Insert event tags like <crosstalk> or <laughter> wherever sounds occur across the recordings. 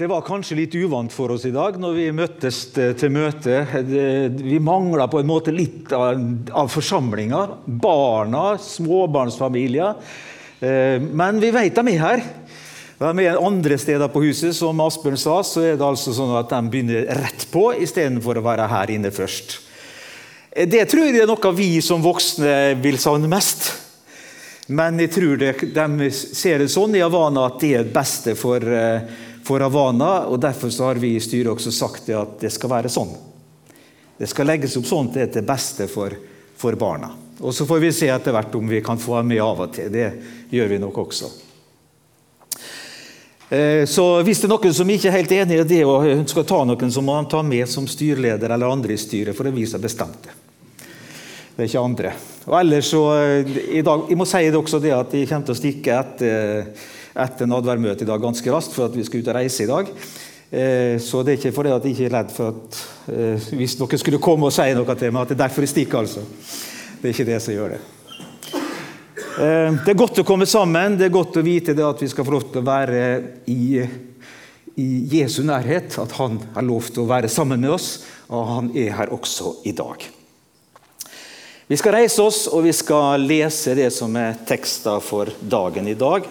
Det var kanskje litt uvant for oss i dag når vi møttes til møte. Vi mangla på en måte litt av, forsamlinger. Barna, småbarnsfamilier. Eh, men vi vet de er her. De er andre steder på huset. Som Asbjørn sa, så er det altså sånn at de begynner rett på istedenfor å være her inne først. Eh, det tror jeg er noe vi som voksne vil savne mest. Men jeg tror det, de ser det sånn i Havana at det er det beste for for Havana. og Derfor har vi i styret også sagt det at det skal være sånn. Det skal legges opp sånn at det til beste for, for barna. Og Så får vi se etter hvert om vi kan få dem med av og til. Det gjør vi nok også. Eh, så Hvis det er noen som ikke er helt enig i det og ønsker å ta noen, så må han ta med som styreleder eller andre i styret, for det vise vi som har bestemt det. Det er ikke andre. Og ellers så, eh, i dag, Jeg må si det også det at jeg kommer til å stikke etter etter nadværmøtet i dag ganske raskt, for at vi skal ut og reise i dag. Eh, så det er ikke fordi at jeg ikke er redd for at eh, hvis noen skulle komme og si noe til meg, at det er derfor jeg stikker. altså. Det er ikke det som gjør det. Eh, det er godt å komme sammen. Det er godt å vite at vi skal få lov til å være i, i Jesu nærhet. At han har lov til å være sammen med oss, og han er her også i dag. Vi skal reise oss, og vi skal lese det som er teksta for dagen i dag.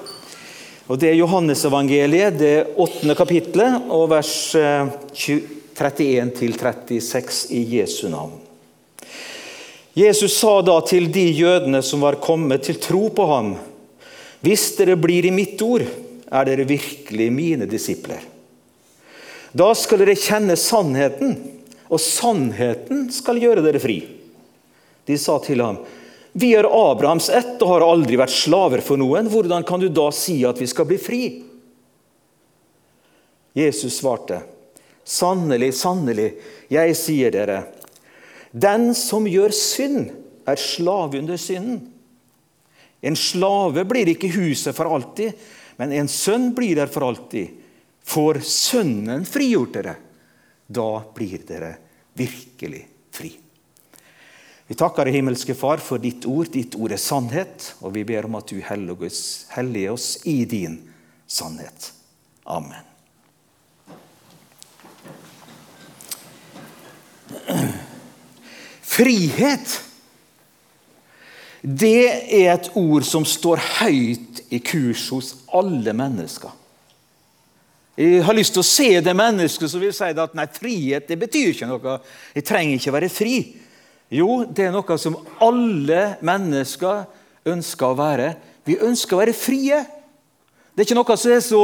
Og Det er Johannesevangeliet, det åttende kapitlet, og vers 31-36 eh, i Jesu navn. Jesus sa da til de jødene som var kommet til tro på ham.: Hvis dere blir i mitt ord, er dere virkelig mine disipler. Da skal dere kjenne sannheten, og sannheten skal gjøre dere fri. De sa til ham, vi er Abrahams ett og har aldri vært slaver for noen. Hvordan kan du da si at vi skal bli fri? Jesus svarte, sannelig, sannelig, jeg sier dere, den som gjør synd, er slave under synden. En slave blir ikke huset for alltid, men en sønn blir der for alltid. Får Sønnen frigjort dere, da blir dere virkelig fri. Vi takker deg, himmelske Far, for ditt ord. Ditt ord er sannhet, og vi ber om at du helliger oss i din sannhet. Amen. Frihet det er et ord som står høyt i kurs hos alle mennesker. Jeg har lyst til å se det mennesket som vil si at nei, frihet det betyr ikke noe. Jeg trenger ikke være fri. Jo, det er noe som alle mennesker ønsker å være. Vi ønsker å være frie. Det er ikke noe som er så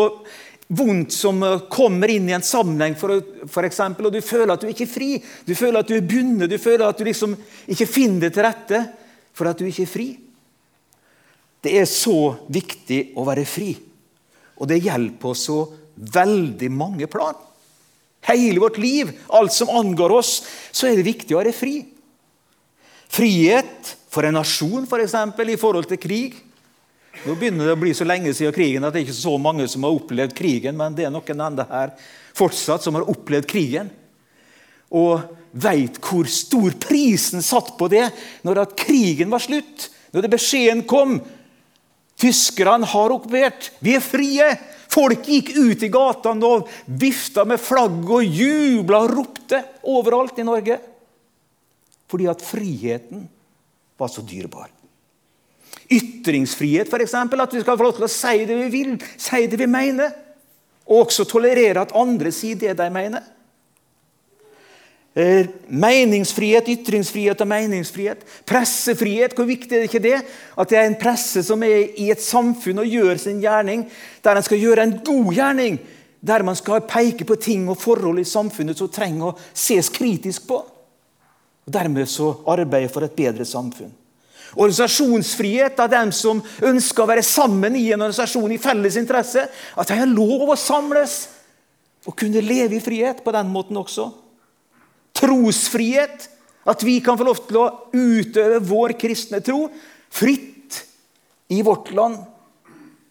vondt som kommer inn i en sammenheng, for, for eksempel, og du føler at du ikke er fri. Du føler at du er bundet, du føler at du liksom ikke finner det til rette for at du ikke er fri. Det er så viktig å være fri, og det gjelder på så veldig mange plan. Hele vårt liv, alt som angår oss, så er det viktig å være fri. Frihet for en nasjon, f.eks., for eksempel, i forhold til krig. Nå begynner det å bli så lenge siden krigen at det er ikke så mange som har opplevd krigen, men det er noen enda her fortsatt som har opplevd krigen. Og veit hvor stor prisen satt på det når at krigen var slutt. Når det beskjeden kom. Tyskerne har okkupert. Vi er frie. Folk gikk ut i gatene og vifta med flagg og jubla og ropte overalt i Norge. Fordi at friheten var så dyrebar. Ytringsfrihet, f.eks. At vi skal få lov til å si det vi vil, si det vi mener. Og også tolerere at andre sier det de mener. Eh, meningsfrihet, ytringsfrihet og meningsfrihet. Pressefrihet, hvor viktig er det ikke det? At det er en presse som er i et samfunn og gjør sin gjerning, der en skal gjøre en god gjerning. Der man skal peke på ting og forhold i samfunnet som trenger å ses kritisk på. Og Dermed så arbeider for et bedre samfunn. Organisasjonsfrihet av dem som ønsker å være sammen i en organisasjon i felles interesse. At de har lov å samles og kunne leve i frihet på den måten også. Trosfrihet. At vi kan få lov til å utøve vår kristne tro fritt i vårt land.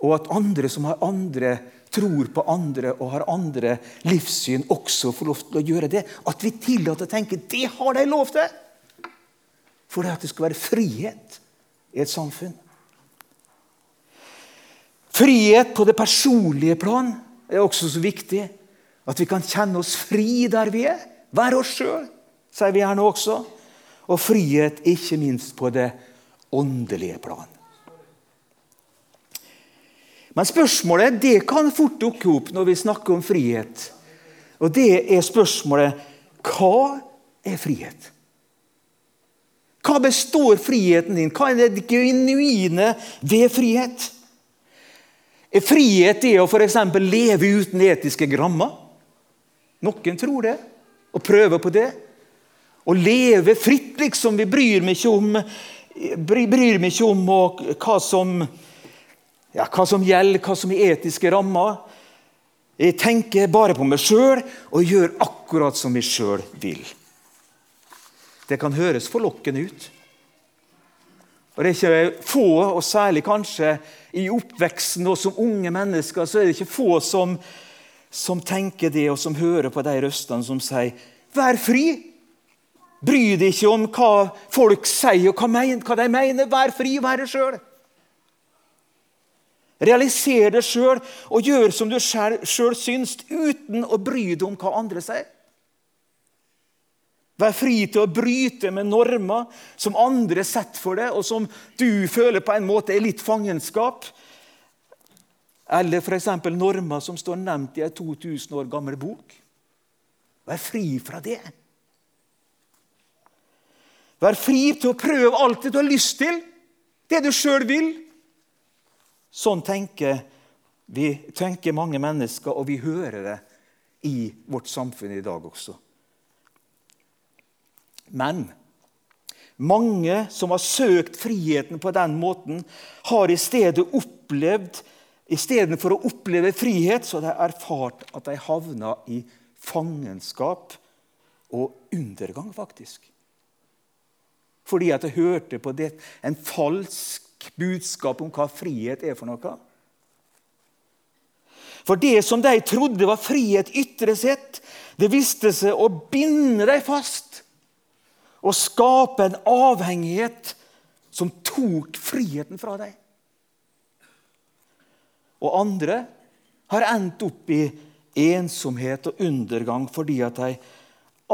Og at andre som har andre tror på andre og har andre livssyn, også får lov til å gjøre det. At vi tillater å tenke det har de lov til! For det at det skal være frihet i et samfunn. Frihet på det personlige plan er også så viktig. At vi kan kjenne oss fri der vi er. Være oss sjøl, sier vi gjerne også. Og frihet ikke minst på det åndelige plan. Men spørsmålet det kan fort dukke opp når vi snakker om frihet. Og det er spørsmålet hva er frihet? Hva består friheten din? Hva er det genuine ved frihet? Er frihet det å f.eks. leve uten etiske grammer? Noen tror det og prøver på det. Å leve fritt, liksom. Vi bryr meg ikke om, bryr meg ikke om hva, som, ja, hva som gjelder, hva som er etiske rammer. Jeg tenker bare på meg sjøl og gjør akkurat som jeg sjøl vil. Det kan høres forlokkende ut. Og Det er ikke få, og særlig kanskje i oppveksten og som unge mennesker, så er det ikke få som, som tenker det, og som hører på de røstene som sier 'vær fri'. Bry deg ikke om hva folk sier og hva, de mener. Vær fri, vær deg sjøl. Realiser det sjøl og gjør som du sjøl syns, uten å bry deg om hva andre sier. Vær fri til å bryte med normer som andre setter for deg, og som du føler på en måte er litt fangenskap. Eller f.eks. normer som står nevnt i en 2000 år gammel bok. Vær fri fra det. Vær fri til å prøve alt det du har lyst til, det du sjøl vil. Sånn tenker, vi, tenker mange mennesker, og vi hører det i vårt samfunn i dag også. Men mange som har søkt friheten på den måten, har i stedet opplevd Istedenfor å oppleve frihet, så har de erfart at de havna i fangenskap og undergang, faktisk. Fordi at de hørte på det, en falsk budskap om hva frihet er for noe. For det som de trodde var frihet ytre sett, det viste seg å binde dem fast og skape en avhengighet som tok friheten fra deg. Og andre har endt opp i ensomhet og undergang fordi at de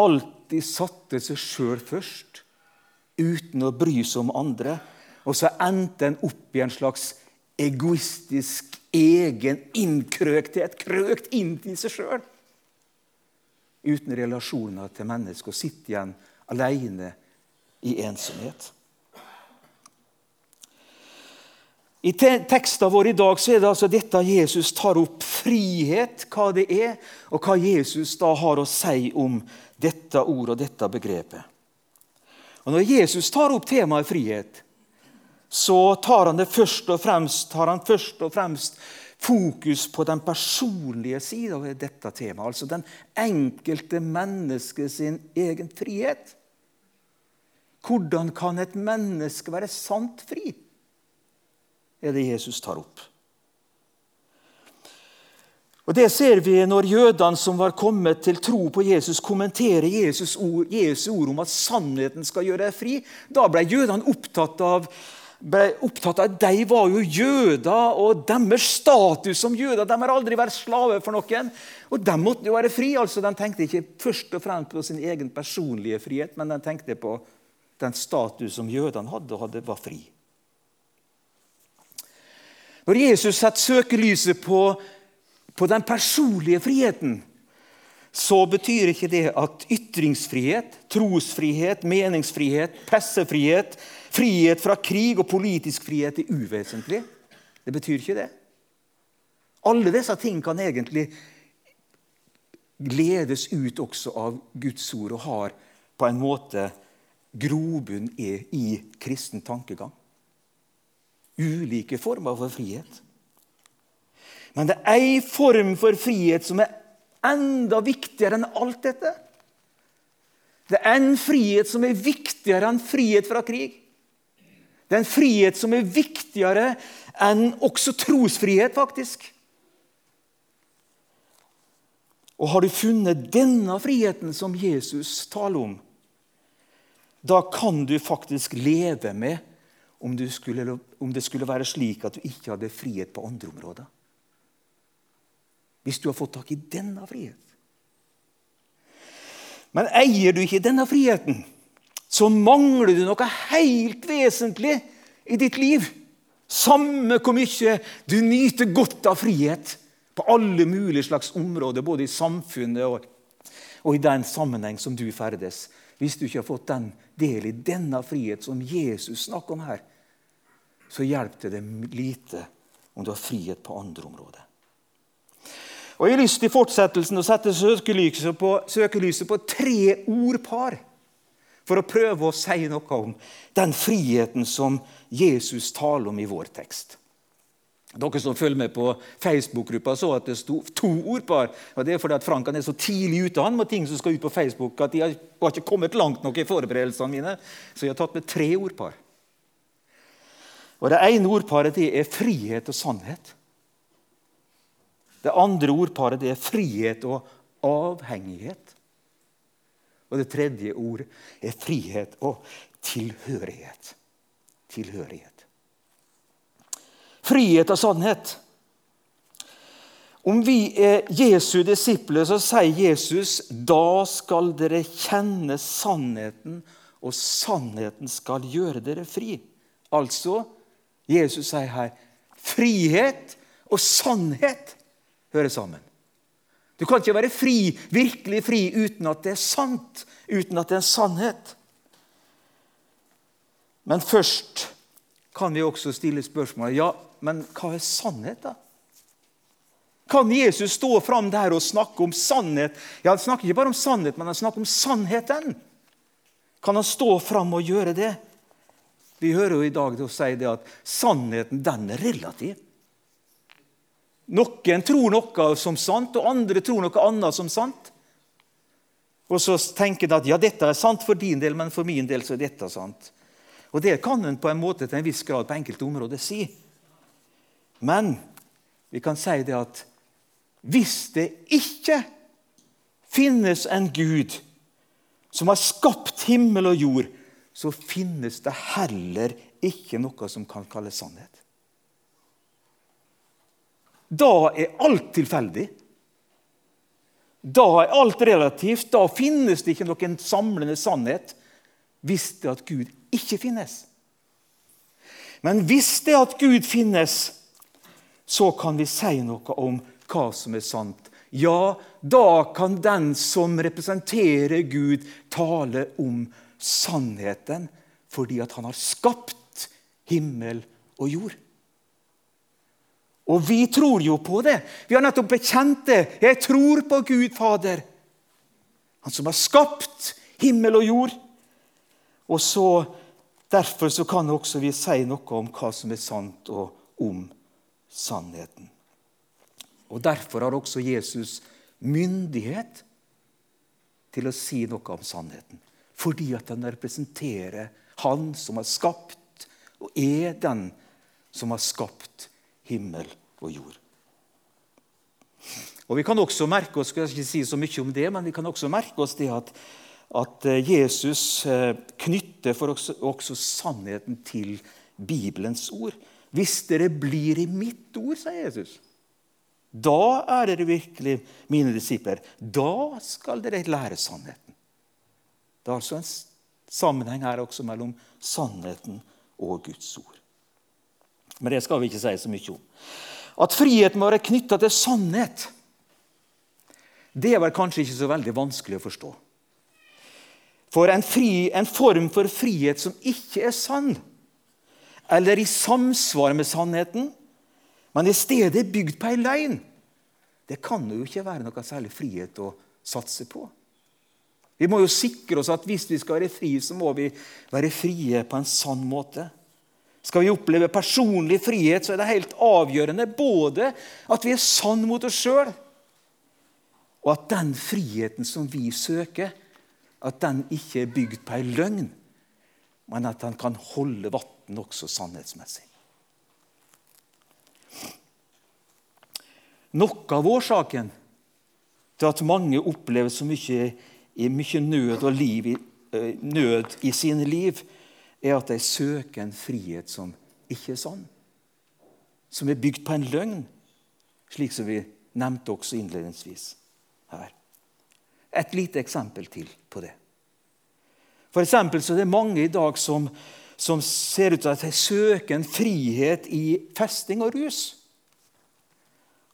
alltid satte seg sjøl først, uten å bry seg om andre. Og så endte en opp i en slags egoistisk, egen innkrøkthet. Krøkt inn til seg sjøl. Uten relasjoner til mennesker. Og sitter igjen alene i ensomhet. I teksten vår i dag så er det altså dette Jesus tar opp frihet, hva det er, og hva Jesus da har å si om dette ordet og dette begrepet. Og Når Jesus tar opp temaet frihet, så tar han det først og fremst, tar han først og fremst fokus på den personlige sida ved dette temaet. Altså den enkelte menneske sin egen frihet. Hvordan kan et menneske være sant fri? er det Jesus tar opp. Og Det ser vi når jødene som var kommet til tro på Jesus, kommenterer Jesus ord, Jesu ord om at sannheten skal gjøre deg fri. Da ble jødene opptatt av, ble opptatt av at de var jo jøder, og deres status som jøder De har aldri vært slave for noen. Og de måtte jo være fri. altså De tenkte ikke først og fremst på sin egen personlige frihet, men de tenkte på den status som jødene hadde, og hadde var fri. Når Jesus setter søkelyset på, på den personlige friheten, så betyr ikke det at ytringsfrihet, trosfrihet, meningsfrihet, pressefrihet, frihet fra krig og politisk frihet er uvesentlig. Det betyr ikke det. Alle disse ting kan egentlig gledes ut også av Guds ord og har på en måte grobunn i kristen tankegang. Ulike former for frihet. Men det er ei form for frihet som er enda viktigere enn alt dette. Det er en frihet som er viktigere enn frihet fra krig. Det er en frihet som er viktigere enn også trosfrihet, faktisk. Og har du funnet denne friheten som Jesus taler om, da kan du faktisk leve med om, det skulle være slik at du ikke hadde frihet på andre områder. Hvis du har fått tak i denne frihet, Men eier du ikke denne friheten, så mangler du noe helt vesentlig i ditt liv. Samme hvor mye du nyter godt av frihet på alle mulige slags områder, både i samfunnet og, og i den sammenheng som du ferdes. Hvis du ikke har fått den del i denne frihet som Jesus snakker om her, så hjelper det lite om du har frihet på andre områder. Og Jeg har lyst til fortsettelsen å sette søkelyset på, søkelyset på tre ordpar for å prøve å si noe om den friheten som Jesus taler om i vår tekst. Dere som følger med på Facebook-gruppa, så at det sto to ordpar. og Det er fordi at Frank er så tidlig ute han med ting som skal ut på Facebook, at de har ikke kommet langt nok i forberedelsene mine. Så jeg har tatt med tre ordpar. Og Det ene ordparet det er frihet og sannhet. Det andre ordparet det er frihet og avhengighet. Og det tredje ordet er frihet og tilhørighet. Tilhørighet. Frihet og sannhet. Om vi er Jesu disipler, så sier Jesus da skal dere kjenne sannheten, og sannheten skal gjøre dere fri. Altså, Jesus sier her frihet og sannhet hører sammen. Du kan ikke være fri, virkelig fri uten at det er sant, uten at det er en sannhet. Men først kan vi også stille spørsmålet ja, men hva er sannhet, da? Kan Jesus stå fram der og snakke om sannhet? Ja, Han snakker ikke bare om sannhet, men han snakker om sannheten. Kan han stå fram og gjøre det? Vi hører jo i dag til å si det at sannheten den er relativ. Noen tror noe som sant, og andre tror noe annet som sant. Og så tenker de at ja, dette er sant for din del, men for min del så er dette sant. Og Det kan en på en måte til en viss grad på enkelte områder si. Men vi kan si det at hvis det ikke finnes en Gud som har skapt himmel og jord, så finnes det heller ikke noe som kan kalles sannhet. Da er alt tilfeldig. Da er alt relativt. Da finnes det ikke noen samlende sannhet hvis det at Gud ikke finnes. Men hvis det at Gud finnes, så kan vi si noe om hva som er sant. Ja, da kan den som representerer Gud, tale om sannheten fordi at han har skapt himmel og jord. Og vi tror jo på det. Vi har nettopp bekjent det. Jeg tror på Gud Fader. Han som har skapt himmel og jord. Og så, Derfor så kan også vi si noe om hva som er sant, og om sannheten. Og Derfor har også Jesus myndighet til å si noe om sannheten. Fordi at han representerer Han som har skapt, og er den som har skapt himmel og jord. Og Vi kan også merke oss skal ikke si så mye om det, men vi kan også merke oss det at, at eh, Jesus eh, knytter for også, også sannheten til Bibelens ord. Hvis dere blir i mitt ord, sier Jesus, da er dere virkelig mine disipler. Da skal dere lære sannheten. Det er altså en sammenheng her også mellom sannheten og Guds ord. Men det skal vi ikke si så mye om. At friheten må være knytta til sannhet, det er vel kanskje ikke så veldig vanskelig å forstå. For en, fri, en form for frihet som ikke er sann, eller i samsvar med sannheten, men i stedet er bygd på ei løgn, det kan jo ikke være noe særlig frihet å satse på. Vi må jo sikre oss at hvis vi skal være frie, så må vi være frie på en sann måte. Skal vi oppleve personlig frihet, så er det helt avgjørende både at vi er sann mot oss sjøl, og at den friheten som vi søker, at den ikke er bygd på ei løgn, men at den kan holde vann også sannhetsmessig. Noe av årsaken til at mange opplever så mye, mye nød liv, eh, nød i sine liv, er at de søker en frihet som ikke er sann. Som er bygd på en løgn, slik som vi nevnte også innledningsvis her. et lite eksempel til på det. For eksempel så er det mange i dag som, som ser ut til at de søker en frihet i festing og rus.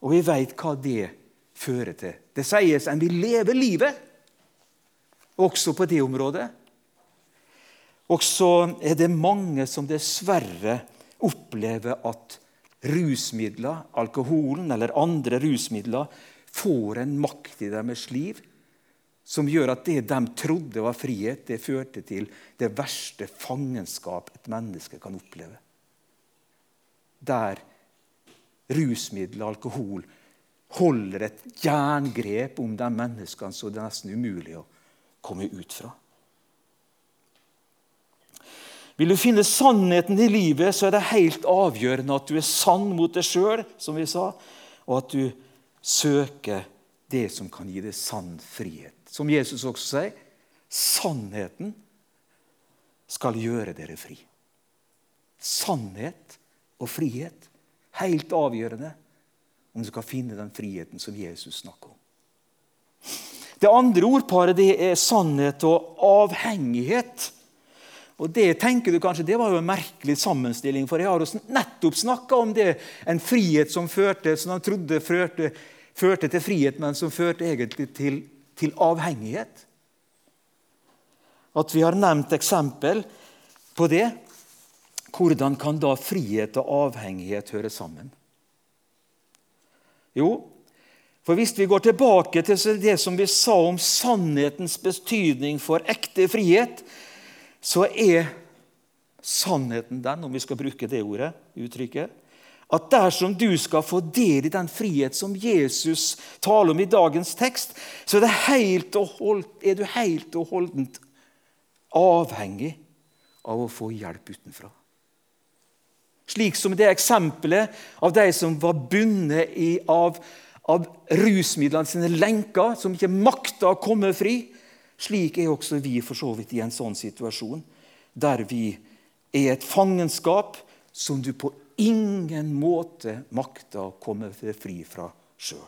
Og vi veit hva det fører til. Det sies en vil leve livet, også på det området. Og så er det mange som dessverre opplever at rusmidler, alkoholen eller andre rusmidler, får en makt i deres liv som gjør at det de trodde var frihet, det førte til det verste fangenskap et menneske kan oppleve. Der rusmidler alkohol holder et jerngrep om de menneskene så det er nesten umulig å komme ut fra. Vil du finne sannheten i livet, så er det helt avgjørende at du er sann mot deg sjøl, som vi sa, og at du søker det som kan gi deg sann frihet. Som Jesus også sier, sannheten skal gjøre dere fri. Sannhet og frihet. Helt avgjørende om du skal finne den friheten som Jesus snakker om. Det andre ordparet det er sannhet og avhengighet. Og Det tenker du kanskje, det var jo en merkelig sammenstilling, for jeg har jo nettopp snakka om det, en frihet som førte, som han trodde førte, førte til frihet, men som førte egentlig til, til avhengighet. At vi har nevnt eksempel på det. Hvordan kan da frihet og avhengighet høre sammen? Jo, for hvis vi går tilbake til det som vi sa om sannhetens betydning for ekte frihet, så er sannheten den, om vi skal bruke det ordet, uttrykket, at dersom du skal få del i den frihet som Jesus taler om i dagens tekst, så er, holdt, er du helt og holdent avhengig av å få hjelp utenfra. Slik som det eksempelet av de som var bundet av, av rusmidlene sine lenker, som ikke makta å komme fri. Slik er også vi for så vidt i en sånn situasjon, der vi er et fangenskap som du på ingen måte makter å komme fri fra sjøl.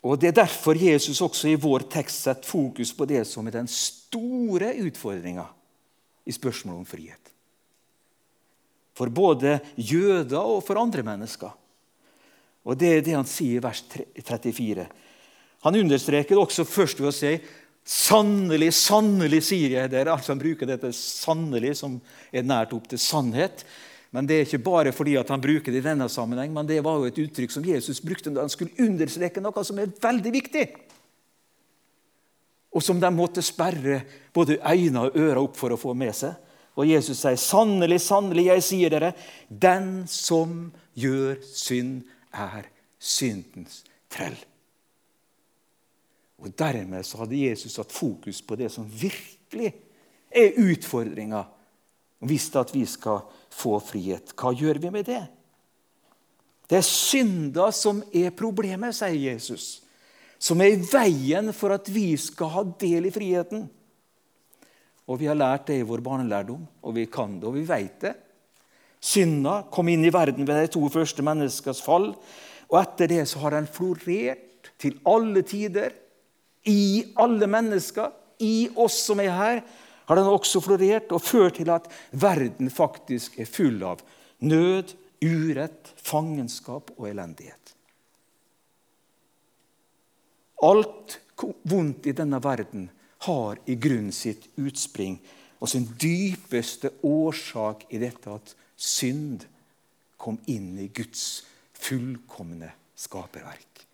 Og Det er derfor Jesus også i vår tekst setter fokus på det som er den store utfordringa i spørsmålet om frihet. For både jøder og for andre mennesker. Og Det er det han sier i vers 34. Han understreker det også først ved å si Sannelig, sannelig, sier jeg dere. Altså Han bruker dette 'sannelig', som er nært opp til sannhet. Men Det er ikke bare fordi han bruker det i denne sammenheng, men det var jo et uttrykk som Jesus brukte da han skulle understreke noe som er veldig viktig. Og som de måtte sperre både øyne og ører opp for å få med seg. Og Jesus sier, 'Sannelig, sannelig, jeg sier dere:" Den som gjør synd, er syndens trell. Og Dermed så hadde Jesus satt fokus på det som virkelig er utfordringa. Visste at vi skal få frihet. Hva gjør vi med det? Det er synda som er problemet, sier Jesus. Som er i veien for at vi skal ha del i friheten. Og Vi har lært det i vår barnelærdom, og vi kan det, og vi vet det. Synda kom inn i verden ved de to første menneskers fall. Og etter det så har den florert til alle tider, i alle mennesker, i oss som er her, har den også florert og ført til at verden faktisk er full av nød, urett, fangenskap og elendighet. Alt vondt i denne verden har i grunnen sitt utspring og sin dypeste årsak i dette at synd kom inn i Guds fullkomne skaperverk.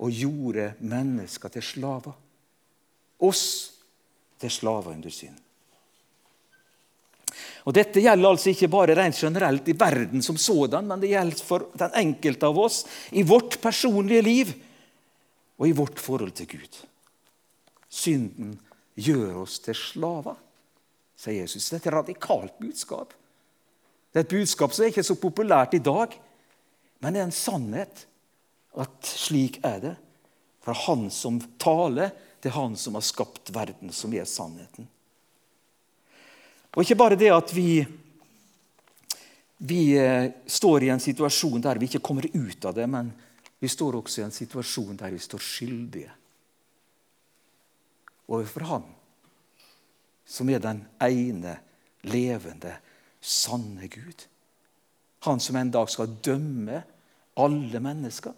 Og gjorde mennesker til slaver. Oss til slaver under synd. Og Dette gjelder altså ikke bare rent generelt i verden som sådan, men det gjelder for den enkelte av oss i vårt personlige liv og i vårt forhold til Gud. Synden gjør oss til slaver, sier Jesus. Dette er et radikalt budskap. Det er et budskap som er ikke så populært i dag, men det er en sannhet at slik er det. Fra Han som taler, til Han som har skapt verden, som er sannheten. Og ikke bare det at vi vi eh, står i en situasjon der vi ikke kommer ut av det, men vi står også i en situasjon der vi står skyldige overfor Han som er den ene levende, sanne Gud. Han som en dag skal dømme alle mennesker.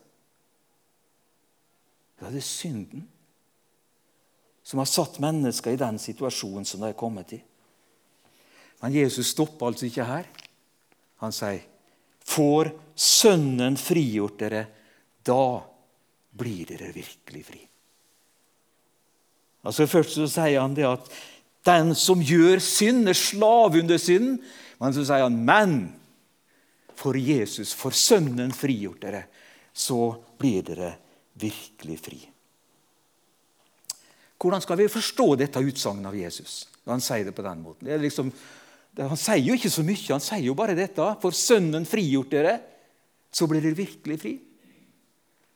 Det er synden som har satt mennesker i den situasjonen som de er kommet i. Men Jesus stopper altså ikke her. Han sier, 'Får Sønnen frigjort dere, da blir dere virkelig fri'. Altså Først så sier han det at den som gjør synd, er slave under synden. Men så sier han, 'Men for Jesus, for Sønnen, frigjort dere, så blir dere virkelig fri'. Hvordan skal vi forstå dette utsagnet av Jesus han sier det på den måten? Liksom, han sier jo ikke så mye, han sier jo bare dette. For Sønnen frigjort dere, så blir dere virkelig fri.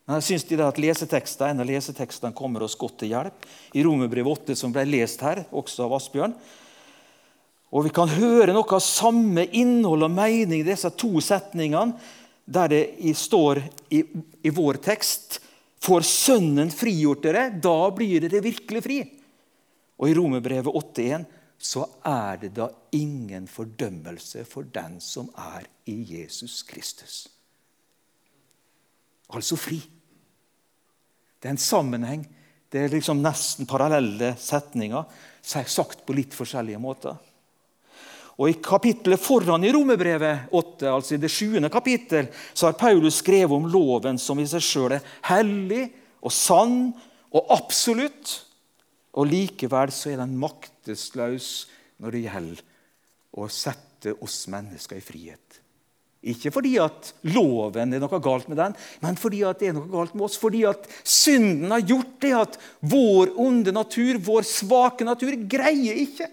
Men jeg synes de at lesetekster, En av lesetekstene kommer oss godt til hjelp. I Romerbrevet 8, som ble lest her, også av Asbjørn. Og Vi kan høre noe av samme innhold og mening i disse to setningene, der det står i, i vår tekst Får Sønnen frigjort dere, da blir dere virkelig fri. Og i Romerbrevet 8,1 så er det da ingen fordømmelse for den som er i Jesus Kristus. Altså fri. Det er en sammenheng. Det er liksom nesten parallelle setninger, sagt på litt forskjellige måter. Og I kapittelet foran i Romerbrevet 8, altså i det sjuende kapittel, så har Paulus skrevet om loven som i seg sjøl er hellig og sann og absolutt. Og Likevel så er den maktesløs når det gjelder å sette oss mennesker i frihet. Ikke fordi at loven er noe galt med den, men fordi at det er noe galt med oss. Fordi at synden har gjort det at vår onde natur, vår svake natur, greier ikke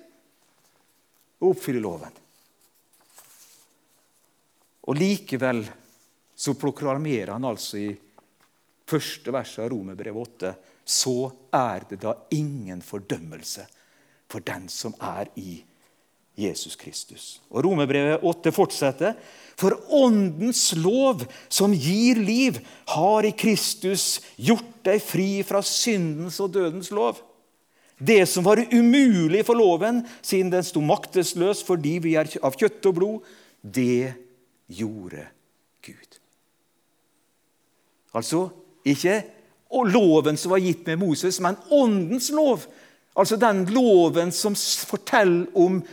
å oppfylle loven. Og likevel så proklamerer han altså i første vers av Romerbrevet 8 så er det da ingen fordømmelse for den som er i Jesus Kristus. Og Romerbrevet 8 fortsetter. For Åndens lov, som gir liv, har i Kristus gjort deg fri fra syndens og dødens lov. Det som var umulig for loven, siden den sto maktesløs fordi vi er av kjøtt og blod, det gjorde Gud. Altså ikke loven som var gitt med Moses, men åndens lov. Altså den loven som forteller om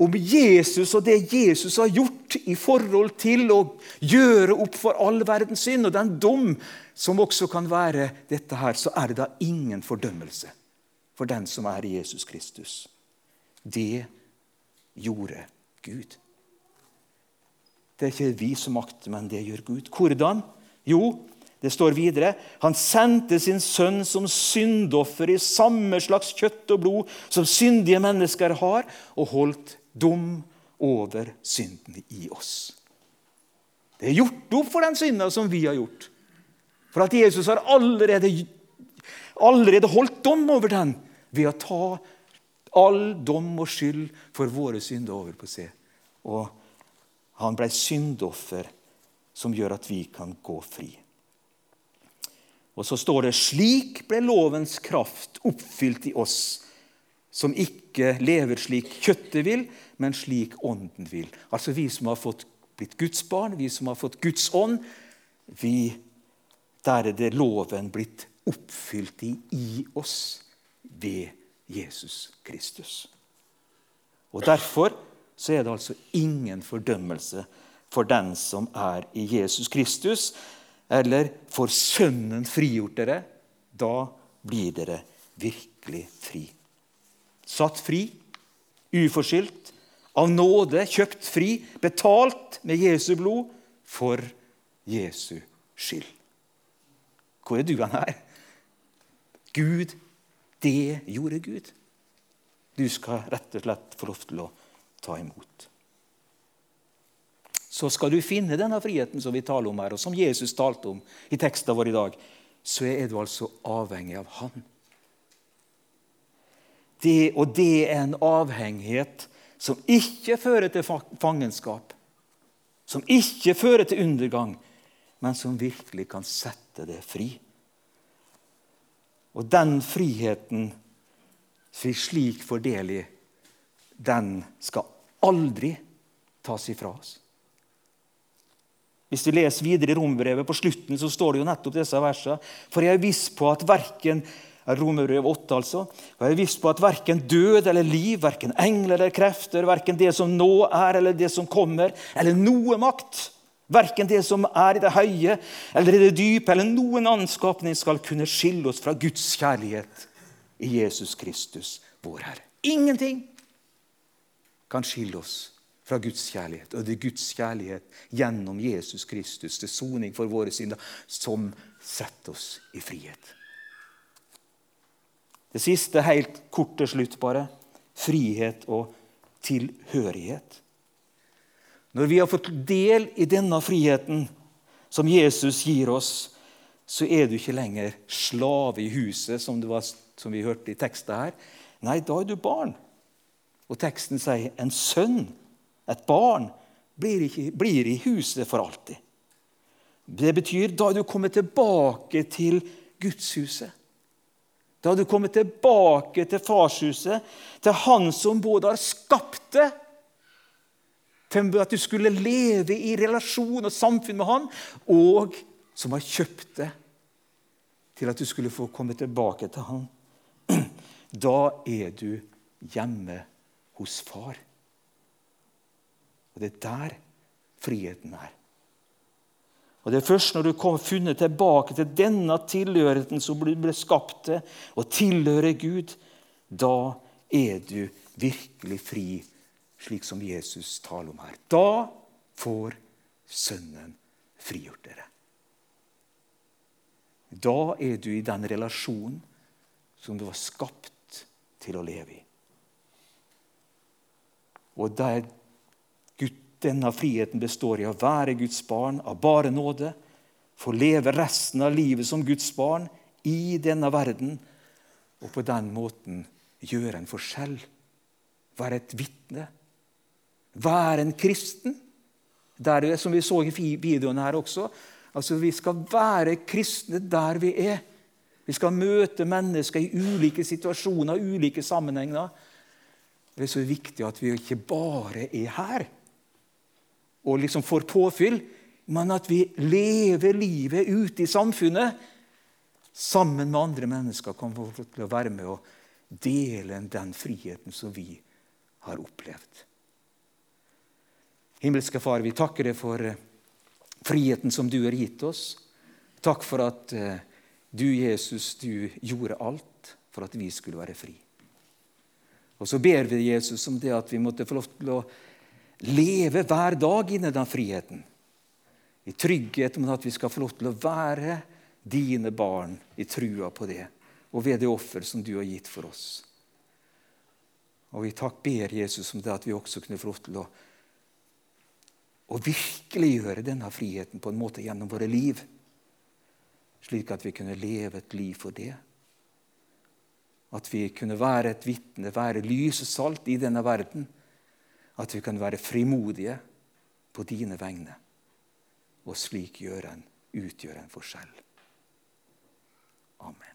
om Jesus og det Jesus har gjort i forhold til å gjøre opp for all verdens synd, og den dom som også kan være dette her, så er det da ingen fordømmelse for den som er Jesus Kristus. Det gjorde Gud. Det er ikke vi som makter, men det gjør Gud. Hvordan? Jo, det står videre han sendte sin sønn som syndoffer i samme slags kjøtt og blod som syndige mennesker har, og holdt dom over synden i oss. Det er gjort opp for den synda som vi har gjort. For at Jesus har allerede, allerede holdt dom over den ved å ta all dom og skyld for våre synder over på seg. Og han ble syndoffer som gjør at vi kan gå fri. Og så står det slik ble lovens kraft oppfylt i oss som ikke lever slik kjøttet vil, men slik ånden vil. Altså vi som har fått blitt Guds barn, vi som har fått Guds ånd. Vi, der er det loven blitt oppfylt i, i oss ved Jesus Kristus. Og Derfor så er det altså ingen fordømmelse for den som er i Jesus Kristus, eller for Sønnen frigjort dere. Da blir dere virkelig fri satt fri, uforskyldt, av nåde kjøpt fri, betalt med Jesu blod for Jesu skyld. Hvor er du han her? Gud, det gjorde Gud. Du skal rett og slett få lov til å ta imot. Så skal du finne denne friheten som vi taler om her, og som Jesus talte om i teksten vår i dag, så er du altså avhengig av Han. Det, og det er en avhengighet som ikke fører til fangenskap. som ikke fører til undergang, men som virkelig kan sette det fri. Og den friheten vi slik fordeler, den skal aldri tas ifra oss. Hvis vi leser videre i Rombrevet, på slutten så står det jo nettopp disse versene. For jeg er viss på at verken Romerbrev 8, altså. Og jeg er viss på at verken død eller liv, verken engler eller krefter, verken det som nå er eller det som kommer, eller noe makt, verken det som er i det høye eller i det dype, eller noen annen skapning skal kunne skille oss fra Guds kjærlighet i Jesus Kristus, vår Herre. Ingenting kan skille oss fra Guds kjærlighet. Og det er Guds kjærlighet gjennom Jesus Kristus til soning for våre synder som setter oss i frihet. Det siste helt kort til slutt, bare. Frihet og tilhørighet. Når vi har fått del i denne friheten som Jesus gir oss, så er du ikke lenger slave i huset, som, var, som vi hørte i teksten her. Nei, da er du barn. Og teksten sier en sønn et barn blir, ikke, blir i huset for alltid. Det betyr da er du kommet tilbake til gudshuset. Da er du kommet tilbake til farshuset, til han som både har skapt det til at du skulle leve i relasjon og samfunn med han, og som har kjøpt det til at du skulle få komme tilbake til han. <clears throat> Da er du hjemme hos far. Og Det er der friheten er. Og Det er først når du kommer funnet tilbake til denne tilhørigheten som du ble skapt til, og tilhører Gud, da er du virkelig fri, slik som Jesus taler om her. Da får Sønnen frigjort dere. Da er du i den relasjonen som du var skapt til å leve i. Og der denne friheten består i å være Guds barn av bare nåde, få leve resten av livet som Guds barn i denne verden, og på den måten gjøre en forskjell. Være et vitne. Være en kristen. Der, som vi så i videoen her også. Altså, Vi skal være kristne der vi er. Vi skal møte mennesker i ulike situasjoner, ulike sammenhenger. Det er så viktig at vi ikke bare er her og liksom får påfyll, men at vi lever livet ute i samfunnet sammen med andre mennesker. Få til å være med og dele den friheten som vi har opplevd. Himmelske Far, vi takker deg for eh, friheten som du har gitt oss. Takk for at eh, du, Jesus, du gjorde alt for at vi skulle være fri. Og så ber vi Jesus om det at vi måtte få lov til å leve hver dag inni den friheten. I trygghet om at vi skal få lov til å være dine barn i trua på det, og ved det offer som du har gitt for oss. Og vi takk ber Jesus om det at vi også kunne få lov til å, å virkeliggjøre denne friheten på en måte gjennom våre liv, slik at vi kunne leve et liv for det. At vi kunne være et vitne, være lys og salt i denne verden at vi kan være frimodige på dine vegne og slik gjøre en, utgjøre en forskjell. Amen.